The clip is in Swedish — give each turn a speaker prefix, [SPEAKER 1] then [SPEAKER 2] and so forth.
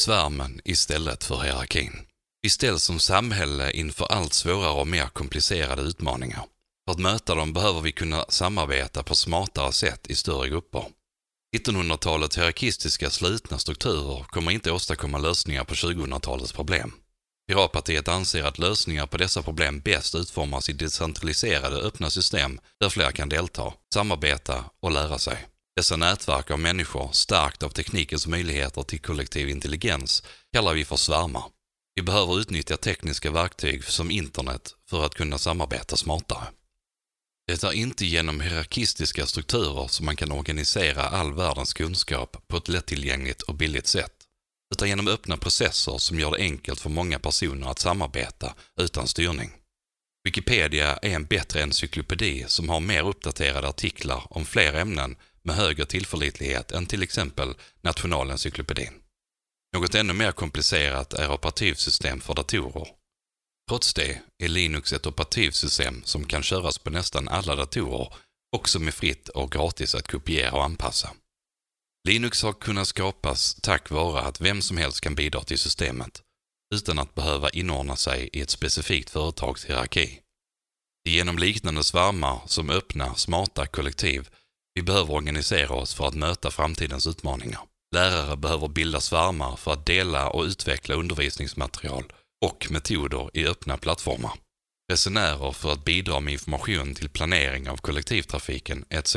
[SPEAKER 1] Svärmen istället för hierarkin. Vi ställs som samhälle inför allt svårare och mer komplicerade utmaningar. För att möta dem behöver vi kunna samarbeta på smartare sätt i större grupper. 1900-talets hierarkistiska slutna strukturer kommer inte åstadkomma lösningar på 2000-talets problem. Piratpartiet anser att lösningar på dessa problem bäst utformas i decentraliserade öppna system där fler kan delta, samarbeta och lära sig. Dessa nätverk av människor, starkt av teknikens möjligheter till kollektiv intelligens, kallar vi för svärmar. Vi behöver utnyttja tekniska verktyg som internet för att kunna samarbeta smartare. Det är inte genom hierarkistiska strukturer som man kan organisera all världens kunskap på ett lättillgängligt och billigt sätt, utan genom öppna processer som gör det enkelt för många personer att samarbeta utan styrning. Wikipedia är en bättre encyklopedi som har mer uppdaterade artiklar om fler ämnen med högre tillförlitlighet än till exempel Nationalencyklopedin. Något ännu mer komplicerat är operativsystem för datorer. Trots det är Linux ett operativsystem som kan köras på nästan alla datorer, och som är fritt och gratis att kopiera och anpassa. Linux har kunnat skapas tack vare att vem som helst kan bidra till systemet, utan att behöva inordna sig i ett specifikt företags hierarki. Det är genom liknande svärmar som öppna, smarta kollektiv vi behöver organisera oss för att möta framtidens utmaningar. Lärare behöver bilda svärmar för att dela och utveckla undervisningsmaterial och metoder i öppna plattformar. Resenärer för att bidra med information till planering av kollektivtrafiken etc.